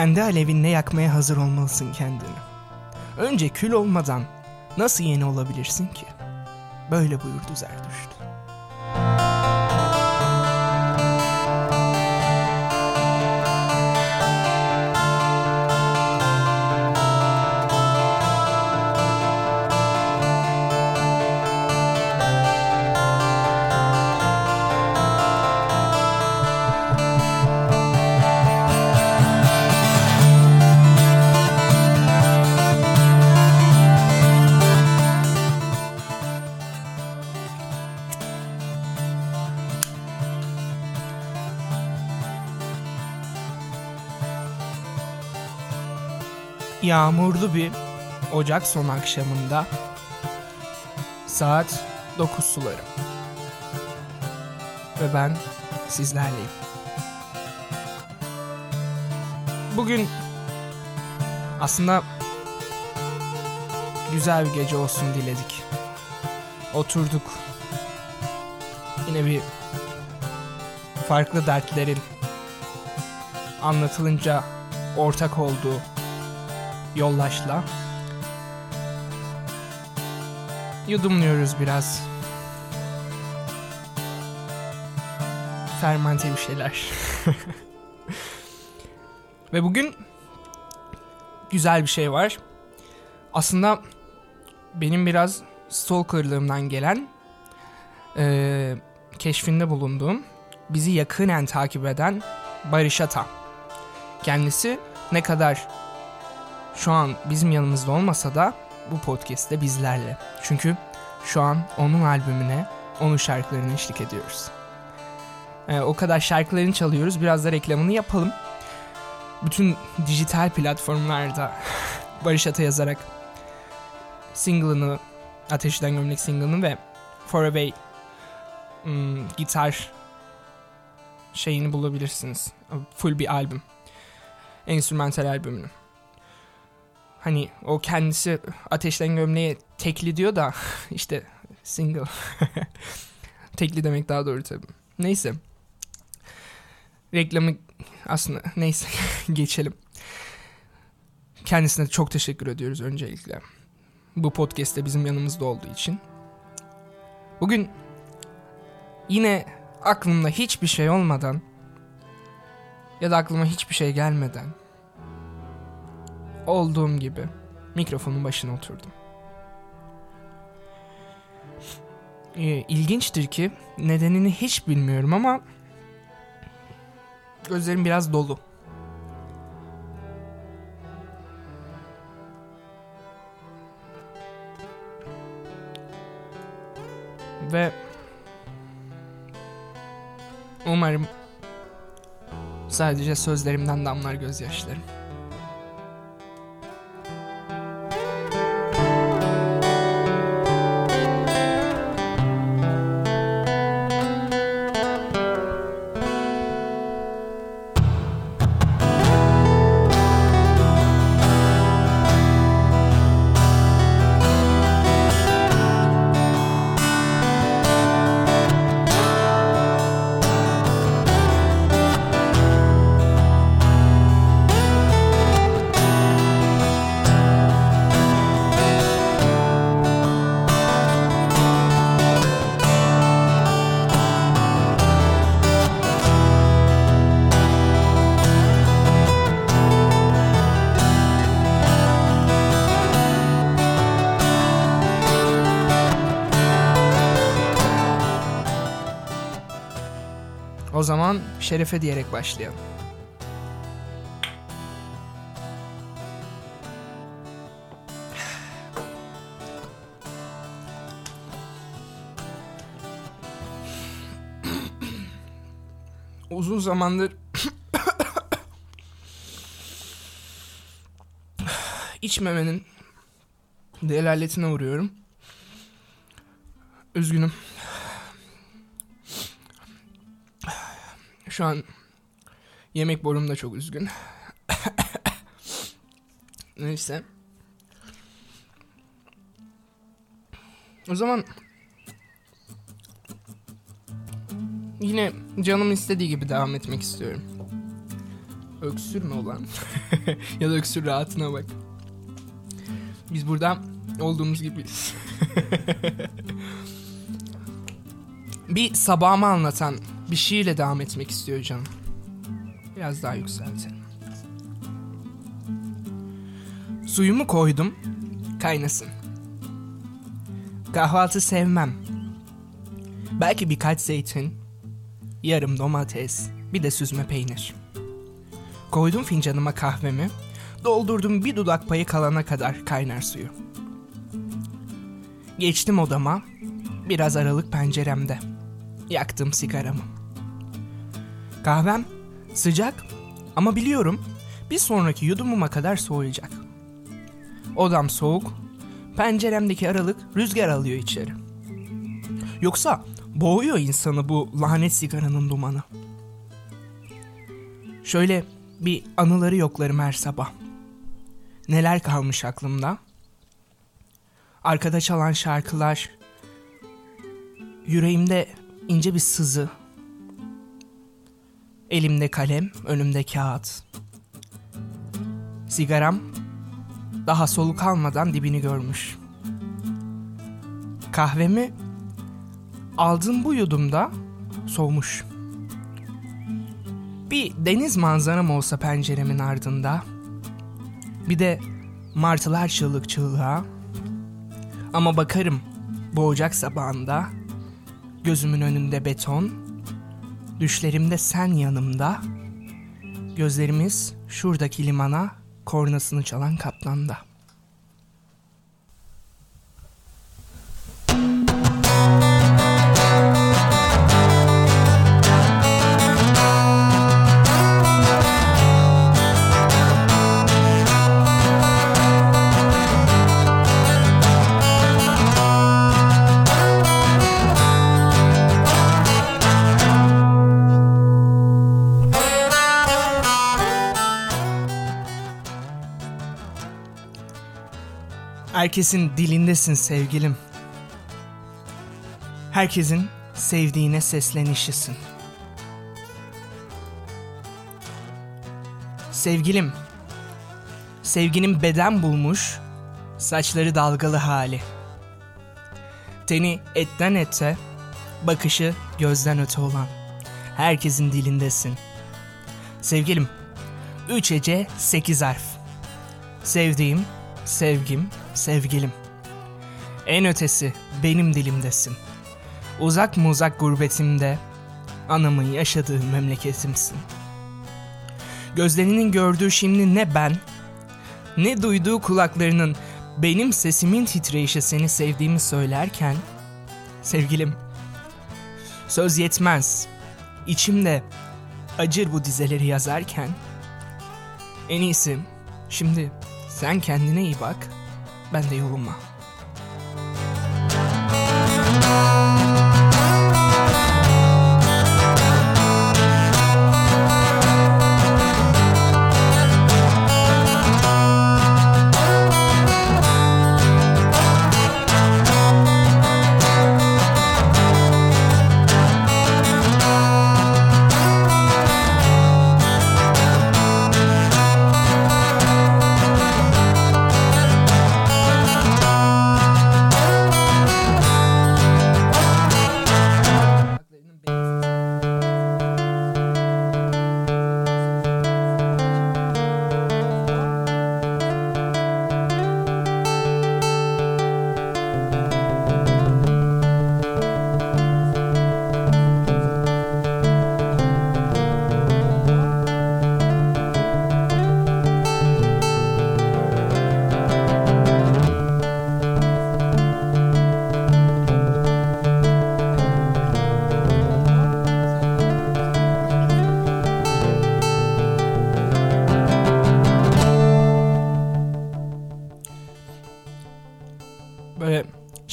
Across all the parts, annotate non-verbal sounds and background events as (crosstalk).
kendi alevinle yakmaya hazır olmalısın kendini. Önce kül olmadan nasıl yeni olabilirsin ki? Böyle buyurdu Zerdüşt. Yağmurlu bir Ocak son akşamında saat 9 suları. Ve ben sizlerleyim. Bugün aslında güzel bir gece olsun diledik. Oturduk. Yine bir farklı dertlerin anlatılınca ortak olduğu yollaşla yudumluyoruz biraz. Fermente bir şeyler. (laughs) Ve bugün güzel bir şey var. Aslında benim biraz stalkerlığımdan gelen e, keşfinde bulunduğum bizi yakinen takip eden Barış Ata. Kendisi ne kadar şu an bizim yanımızda olmasa da bu podcast'te bizlerle. Çünkü şu an onun albümüne, onun şarkılarını eşlik ediyoruz. Ee, o kadar şarkılarını çalıyoruz. Biraz da reklamını yapalım. Bütün dijital platformlarda (laughs) Barış Ata yazarak single'ını, Ateşten Gömlek single'ını ve For Away ım, gitar şeyini bulabilirsiniz. Full bir albüm. Enstrümantal albümünü hani o kendisi ateşten gömleğe tekli diyor da (laughs) işte single. (laughs) tekli demek daha doğru tabii. Neyse. Reklamı aslında neyse (laughs) geçelim. Kendisine çok teşekkür ediyoruz öncelikle. Bu podcast'te bizim yanımızda olduğu için. Bugün yine aklımda hiçbir şey olmadan ya da aklıma hiçbir şey gelmeden olduğum gibi mikrofonun başına oturdum. Ee, ilginçtir ki nedenini hiç bilmiyorum ama gözlerim biraz dolu. Ve umarım sadece sözlerimden damlar gözyaşlarım. O zaman şerefe diyerek başlayalım. (sighs) Uzun zamandır (coughs) içmemenin delaletine uğruyorum. Üzgünüm. Şu an yemek borum da çok üzgün. Neyse. O zaman yine canım istediği gibi devam etmek istiyorum. Öksürme olan. (laughs) ya da öksür rahatına bak. Biz burada olduğumuz gibiyiz. (laughs) bir sabahımı anlatan bir şiirle devam etmek istiyor canım. Biraz daha yükseltelim. Suyumu koydum, kaynasın. Kahvaltı sevmem. Belki birkaç zeytin, yarım domates, bir de süzme peynir. Koydum fincanıma kahvemi, doldurdum bir dudak payı kalana kadar kaynar suyu. Geçtim odama, biraz aralık penceremde. Yaktım sigaramı. Kahvem sıcak ama biliyorum bir sonraki yudumuma kadar soğuyacak. Odam soğuk, penceremdeki aralık rüzgar alıyor içeri. Yoksa boğuyor insanı bu lanet sigaranın dumanı. Şöyle bir anıları yoklarım her sabah. Neler kalmış aklımda? Arkada çalan şarkılar, yüreğimde ince bir sızı, elimde kalem, önümde kağıt. Sigaram daha soluk almadan dibini görmüş. Kahvemi aldım bu yudumda soğumuş. Bir deniz manzaram olsa penceremin ardında. Bir de martılar çığlık çığlığa. Ama bakarım boğacak sabahında. Gözümün önünde beton. Düşlerimde sen yanımda. Gözlerimiz şuradaki limana kornasını çalan kaplanda. Herkesin dilindesin sevgilim. Herkesin sevdiğine seslenişisin. Sevgilim, sevginin beden bulmuş, saçları dalgalı hali. Teni etten ete, bakışı gözden öte olan. Herkesin dilindesin. Sevgilim, üç ece sekiz harf. Sevdiğim, sevgim, sevgilim. En ötesi benim dilimdesin. Uzak mı uzak gurbetimde, anamın yaşadığı memleketimsin. Gözlerinin gördüğü şimdi ne ben, ne duyduğu kulaklarının benim sesimin titreyişi seni sevdiğimi söylerken, sevgilim, söz yetmez, içimde acır bu dizeleri yazarken, en iyisi şimdi sen kendine iyi bak, ben de yoluma.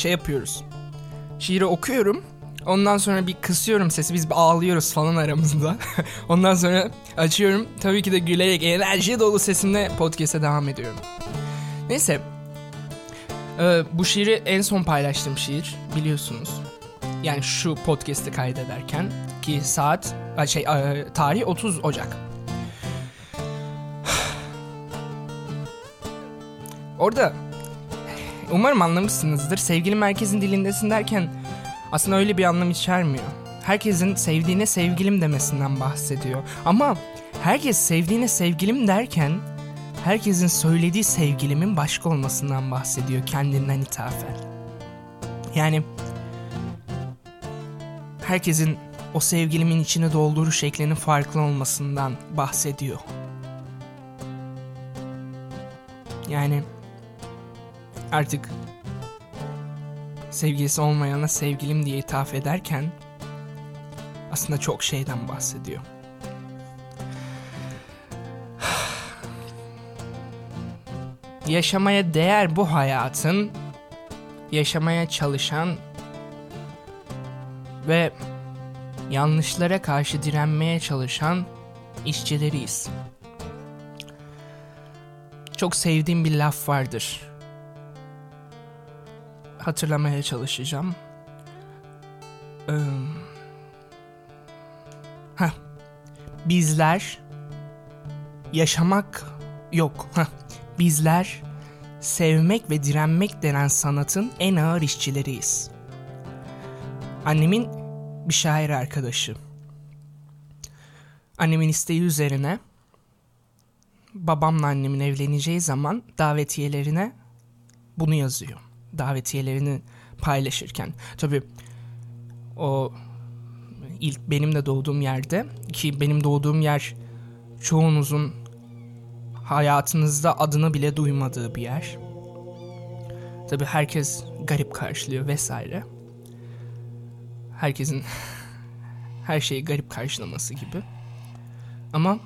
şey yapıyoruz. Şiiri okuyorum. Ondan sonra bir kısıyorum sesi. Biz bir ağlıyoruz falan aramızda. (laughs) Ondan sonra açıyorum. Tabii ki de gülerek enerji dolu sesimle podcast'e devam ediyorum. Neyse. Ee, bu şiiri en son paylaştığım şiir biliyorsunuz. Yani şu podcast'i kaydederken ki saat şey tarih 30 Ocak. (sighs) Orada umarım anlamışsınızdır. Sevgili merkezin dilindesin derken aslında öyle bir anlam içermiyor. Herkesin sevdiğine sevgilim demesinden bahsediyor. Ama herkes sevdiğine sevgilim derken herkesin söylediği sevgilimin başka olmasından bahsediyor kendinden ithafen. Yani herkesin o sevgilimin içine doldurur şeklinin farklı olmasından bahsediyor. Yani artık sevgilisi olmayana sevgilim diye ithaf ederken aslında çok şeyden bahsediyor. (sighs) Yaşamaya değer bu hayatın yaşamaya çalışan ve yanlışlara karşı direnmeye çalışan işçileriyiz. Çok sevdiğim bir laf vardır. Hatırlamaya çalışacağım. Ee, heh. Bizler yaşamak yok. Heh. Bizler sevmek ve direnmek denen sanatın en ağır işçileriyiz. Annemin bir şair arkadaşı. Annemin isteği üzerine babamla annemin evleneceği zaman davetiyelerine bunu yazıyor. Davetiyelerini paylaşırken. Tabii o ilk benim de doğduğum yerde ki benim doğduğum yer çoğunuzun hayatınızda adını bile duymadığı bir yer. Tabii herkes garip karşılıyor vesaire. Herkesin (laughs) her şeyi garip karşılaması gibi. Ama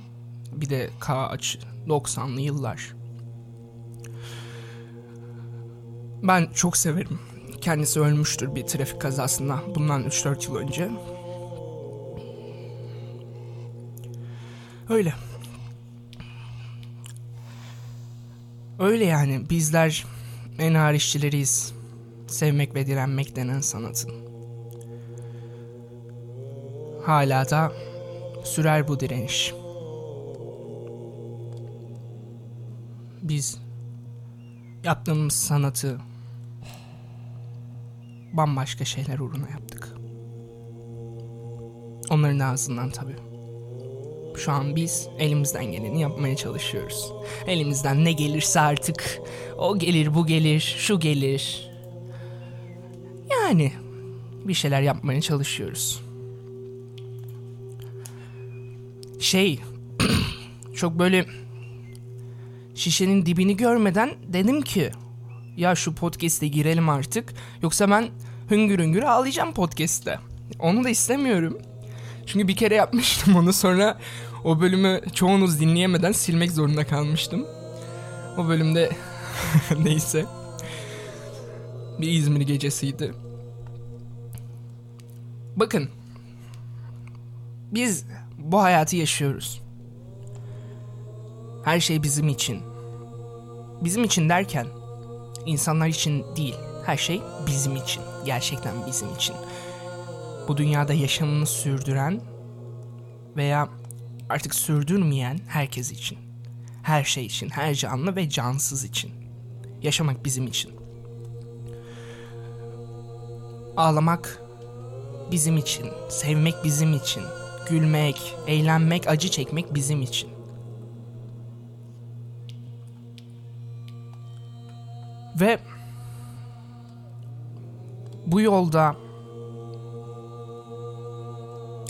bir de kaç 90'lı yıllar. Ben çok severim. Kendisi ölmüştür bir trafik kazasında bundan 3-4 yıl önce. Öyle. Öyle yani bizler en ağır işçileriyiz. Sevmek ve direnmek denen sanatın. Hala da sürer bu direniş. Biz yaptığımız sanatı bambaşka şeyler uğruna yaptık. Onların ağzından tabii. Şu an biz elimizden geleni yapmaya çalışıyoruz. Elimizden ne gelirse artık o gelir, bu gelir, şu gelir. Yani bir şeyler yapmaya çalışıyoruz. Şey (clears throat) çok böyle şişenin dibini görmeden dedim ki ya şu podcast'e girelim artık yoksa ben hüngür hüngür ağlayacağım podcast'te. Onu da istemiyorum. Çünkü bir kere yapmıştım onu sonra o bölümü çoğunuz dinleyemeden silmek zorunda kalmıştım. O bölümde (laughs) neyse bir İzmir gecesiydi. Bakın biz bu hayatı yaşıyoruz. Her şey bizim için. Bizim için derken insanlar için değil. Her şey bizim için. Gerçekten bizim için. Bu dünyada yaşamını sürdüren veya artık sürdürmeyen herkes için. Her şey için, her canlı ve cansız için. Yaşamak bizim için. Ağlamak bizim için, sevmek bizim için, gülmek, eğlenmek, acı çekmek bizim için. Ve bu yolda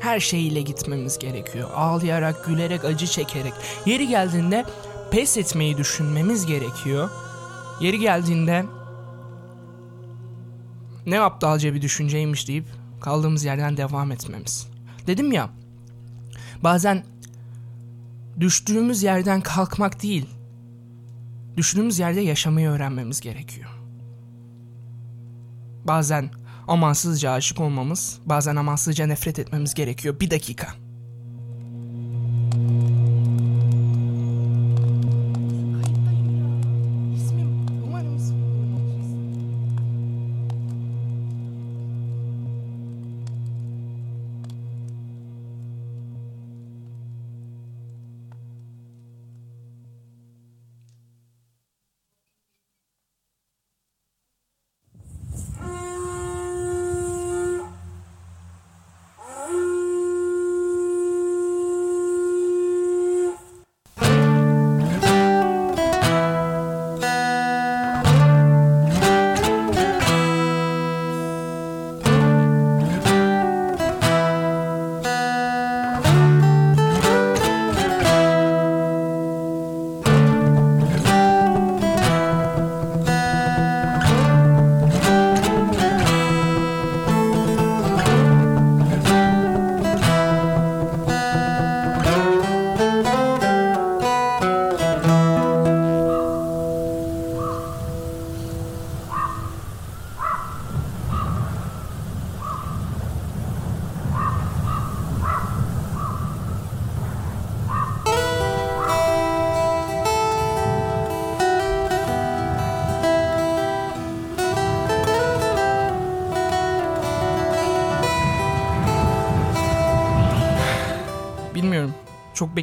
her şeyiyle gitmemiz gerekiyor. Ağlayarak, gülerek, acı çekerek. Yeri geldiğinde pes etmeyi düşünmemiz gerekiyor. Yeri geldiğinde ne aptalca bir düşünceymiş deyip kaldığımız yerden devam etmemiz. Dedim ya, bazen düştüğümüz yerden kalkmak değil, düştüğümüz yerde yaşamayı öğrenmemiz gerekiyor. Bazen amansızca aşık olmamız, bazen amansızca nefret etmemiz gerekiyor. Bir dakika.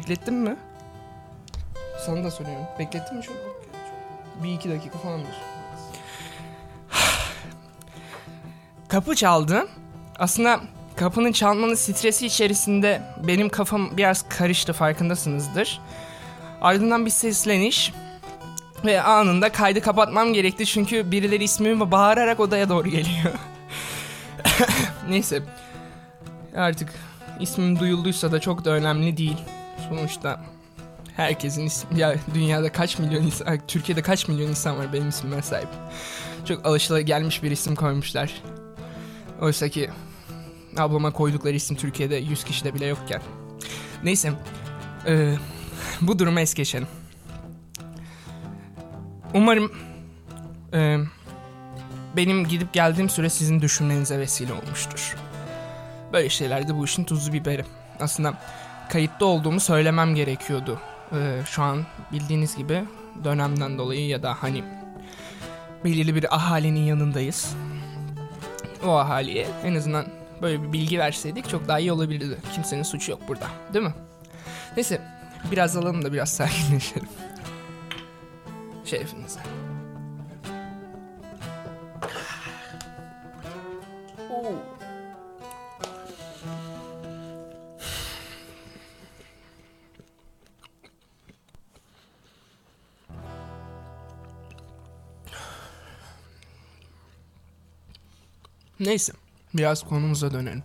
Çok beklettim mi? Sana da soruyorum. Beklettin mi çok? Bir iki dakika falandır. (sighs) Kapı çaldı. Aslında kapının çalmanın stresi içerisinde benim kafam biraz karıştı farkındasınızdır. Ardından bir sesleniş ve anında kaydı kapatmam gerekti çünkü birileri ismimi bağırarak odaya doğru geliyor. (laughs) Neyse. Artık ismim duyulduysa da çok da önemli değil. Sonuçta herkesin ismi ya dünyada kaç milyon insan Türkiye'de kaç milyon insan var benim ismime sahip. Çok alışılagelmiş bir isim koymuşlar. Oysa ki ablama koydukları isim Türkiye'de 100 kişide bile yokken. Neyse. Ee, bu durumu es geçelim. Umarım e, benim gidip geldiğim süre sizin düşünmenize vesile olmuştur. Böyle şeylerde bu işin tuzu biberi. Aslında kayıtta olduğumu söylemem gerekiyordu. Ee, şu an bildiğiniz gibi dönemden dolayı ya da hani belirli bir ahalinin yanındayız. O ahaliye en azından böyle bir bilgi verseydik çok daha iyi olabilirdi. Kimsenin suçu yok burada. Değil mi? Neyse biraz alalım da biraz sakinleşelim. Şerefinize. Neyse, biraz konumuza dönelim.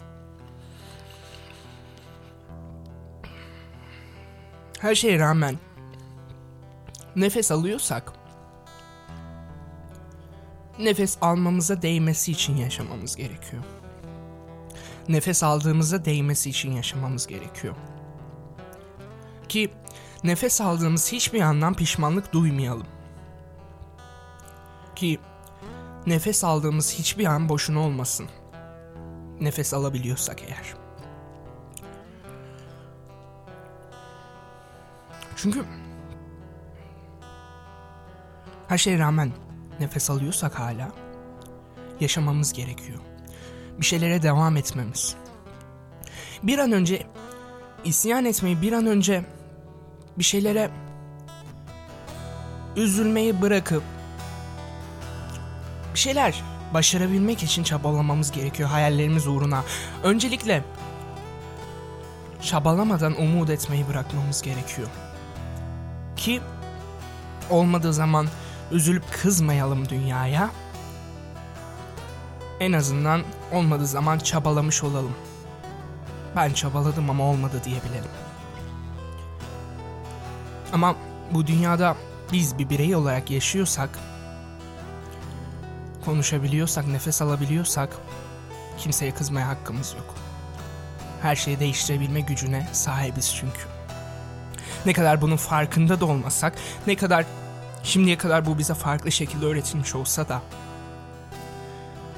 Her şeye rağmen nefes alıyorsak nefes almamıza değmesi için yaşamamız gerekiyor. Nefes aldığımıza değmesi için yaşamamız gerekiyor. Ki nefes aldığımız hiçbir yandan pişmanlık duymayalım. Ki nefes aldığımız hiçbir an boşuna olmasın. Nefes alabiliyorsak eğer. Çünkü her şeye rağmen nefes alıyorsak hala yaşamamız gerekiyor. Bir şeylere devam etmemiz. Bir an önce isyan etmeyi, bir an önce bir şeylere üzülmeyi bırakıp şeyler başarabilmek için çabalamamız gerekiyor hayallerimiz uğruna. Öncelikle çabalamadan umut etmeyi bırakmamız gerekiyor. Ki olmadığı zaman üzülüp kızmayalım dünyaya. En azından olmadığı zaman çabalamış olalım. Ben çabaladım ama olmadı diyebilelim. Ama bu dünyada biz bir birey olarak yaşıyorsak, konuşabiliyorsak, nefes alabiliyorsak kimseye kızmaya hakkımız yok. Her şeyi değiştirebilme gücüne sahibiz çünkü. Ne kadar bunun farkında da olmasak, ne kadar şimdiye kadar bu bize farklı şekilde öğretilmiş olsa da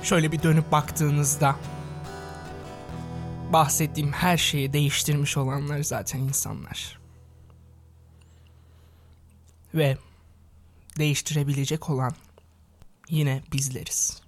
şöyle bir dönüp baktığınızda bahsettiğim her şeyi değiştirmiş olanlar zaten insanlar. Ve değiştirebilecek olan yine bizleriz.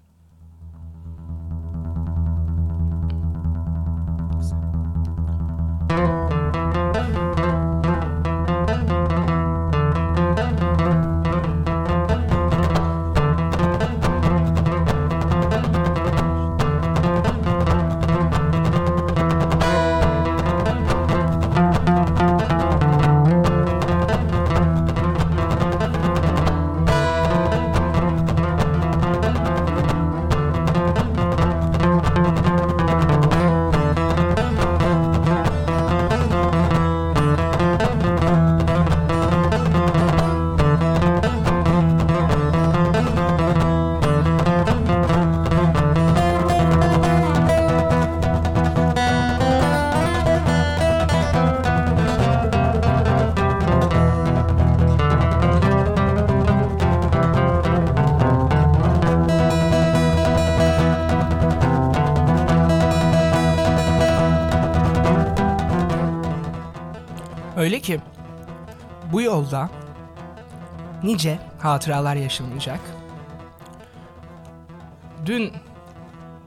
Öyle ki bu yolda nice hatıralar yaşanacak. Dün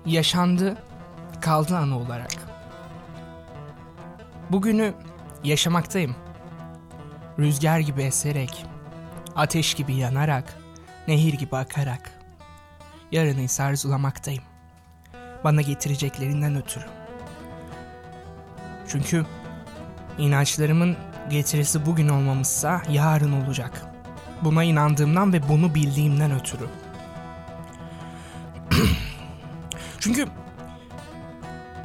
yaşandı kaldı anı olarak. Bugünü Yaşamaktayım. Rüzgar gibi eserek, ateş gibi yanarak, nehir gibi akarak. Yarını ise arzulamaktayım. Bana getireceklerinden ötürü. Çünkü inançlarımın getirisi bugün olmamışsa yarın olacak. Buna inandığımdan ve bunu bildiğimden ötürü. (clears throat) Çünkü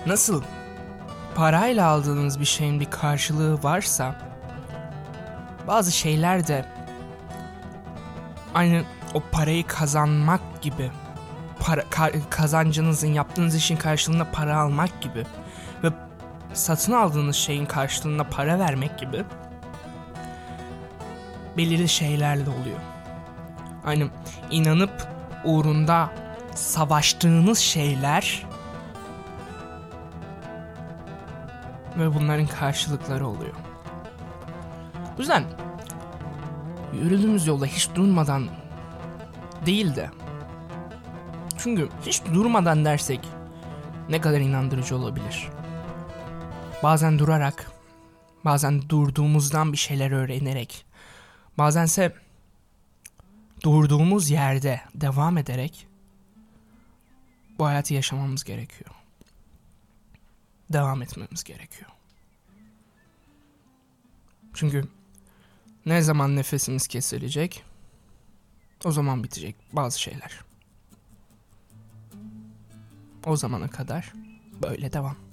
nasıl parayla aldığınız bir şeyin bir karşılığı varsa bazı şeyler de aynı o parayı kazanmak gibi para, ka- kazancınızın yaptığınız işin karşılığında para almak gibi satın aldığınız şeyin karşılığında para vermek gibi belirli şeylerle oluyor. Aynı inanıp uğrunda savaştığınız şeyler ve bunların karşılıkları oluyor. O yüzden yürüdüğümüz yolda hiç durmadan değil de çünkü hiç durmadan dersek ne kadar inandırıcı olabilir. Bazen durarak, bazen durduğumuzdan bir şeyler öğrenerek, bazense durduğumuz yerde devam ederek bu hayatı yaşamamız gerekiyor. Devam etmemiz gerekiyor. Çünkü ne zaman nefesimiz kesilecek o zaman bitecek bazı şeyler. O zamana kadar böyle devam.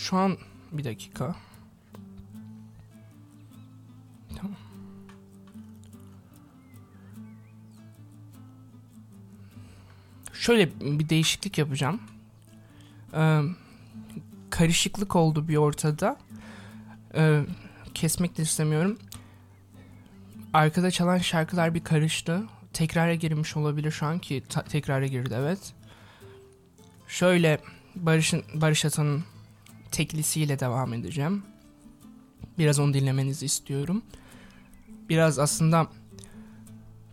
Şu an bir dakika. Tamam. Şöyle bir değişiklik yapacağım. Ee, karışıklık oldu bir ortada. Ee, kesmek de istemiyorum. Arkada çalan şarkılar bir karıştı. Tekrara girmiş olabilir şu an ki ta- tekrara girdi evet. Şöyle Barış'ın Barış Atan'ın teklisiyle devam edeceğim. Biraz onu dinlemenizi istiyorum. Biraz aslında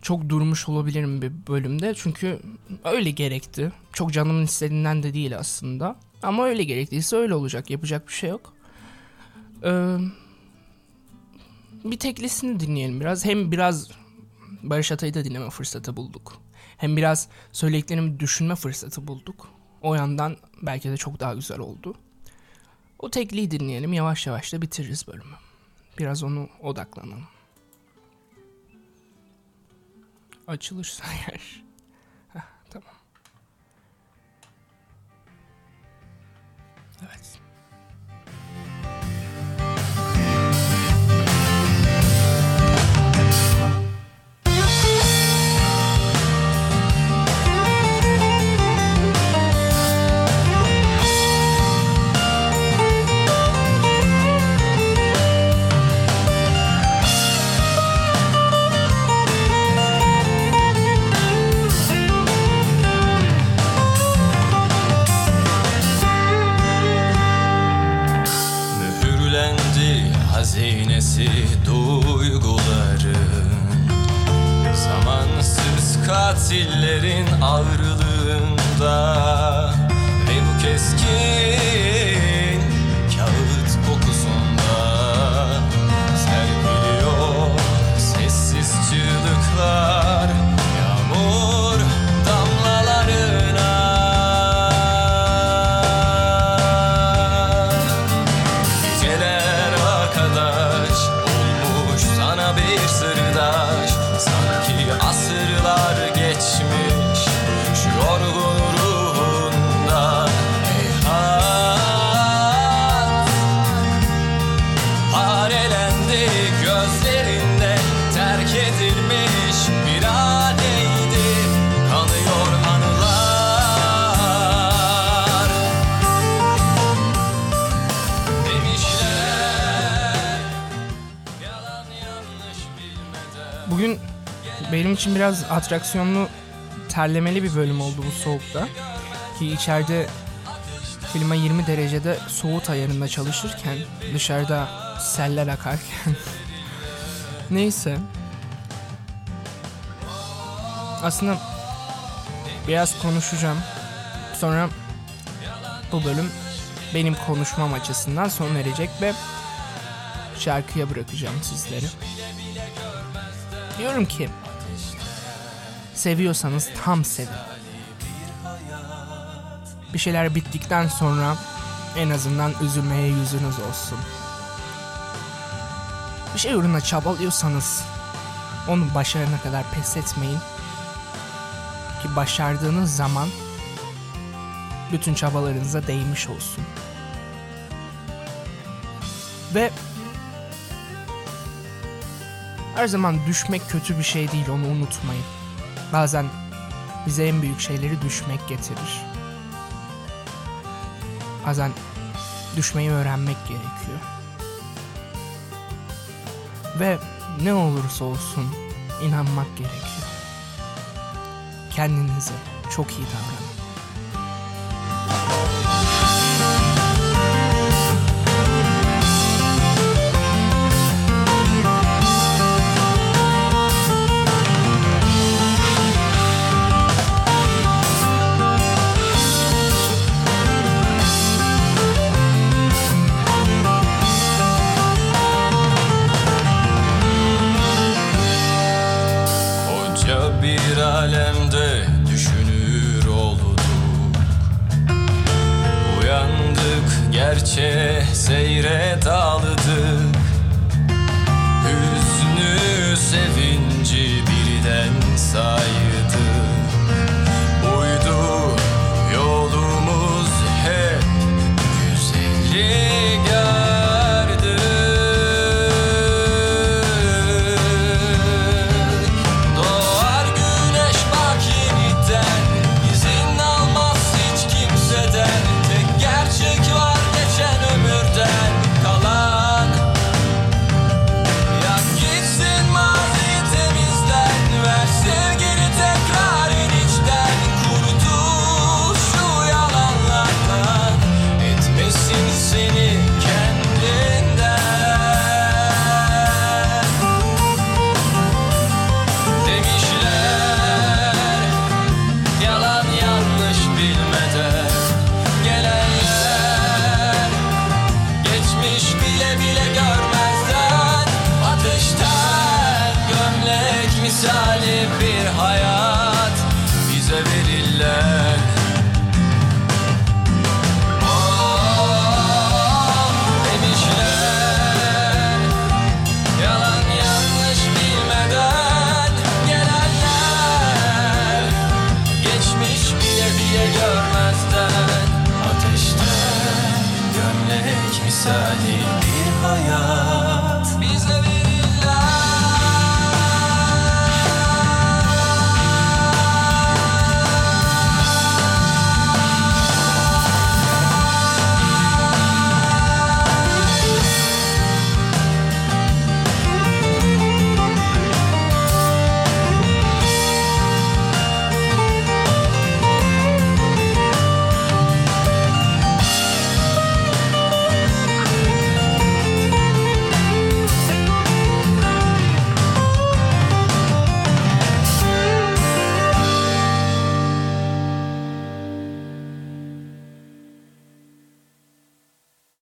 çok durmuş olabilirim bir bölümde çünkü öyle gerekti. Çok canımın istediğinden de değil aslında. Ama öyle gerektiyse öyle olacak. Yapacak bir şey yok. Ee, bir teklisini dinleyelim biraz. Hem biraz Barış Atay'ı da dinleme fırsatı bulduk. Hem biraz söylediklerimi düşünme fırsatı bulduk. O yandan belki de çok daha güzel oldu. O tekliği dinleyelim. Yavaş yavaş da bitiririz bölümü. Biraz onu odaklanalım. Açılırsa eğer. Heh, tamam. Evet. Atraksiyonlu, terlemeli bir bölüm oldu bu soğukta. Ki içeride klima 20 derecede soğut ayarında çalışırken dışarıda seller akarken (laughs) neyse aslında biraz konuşacağım sonra bu bölüm benim konuşmam açısından sona erecek ve şarkıya bırakacağım sizleri. Diyorum ki seviyorsanız tam sevin. Bir şeyler bittikten sonra en azından üzülmeye yüzünüz olsun. Bir şey uğruna çabalıyorsanız onu başarana kadar pes etmeyin. Ki başardığınız zaman bütün çabalarınıza değmiş olsun. Ve her zaman düşmek kötü bir şey değil onu unutmayın. Bazen bize en büyük şeyleri düşmek getirir. Bazen düşmeyi öğrenmek gerekiyor. Ve ne olursa olsun inanmak gerekiyor. Kendinize çok iyi davranın.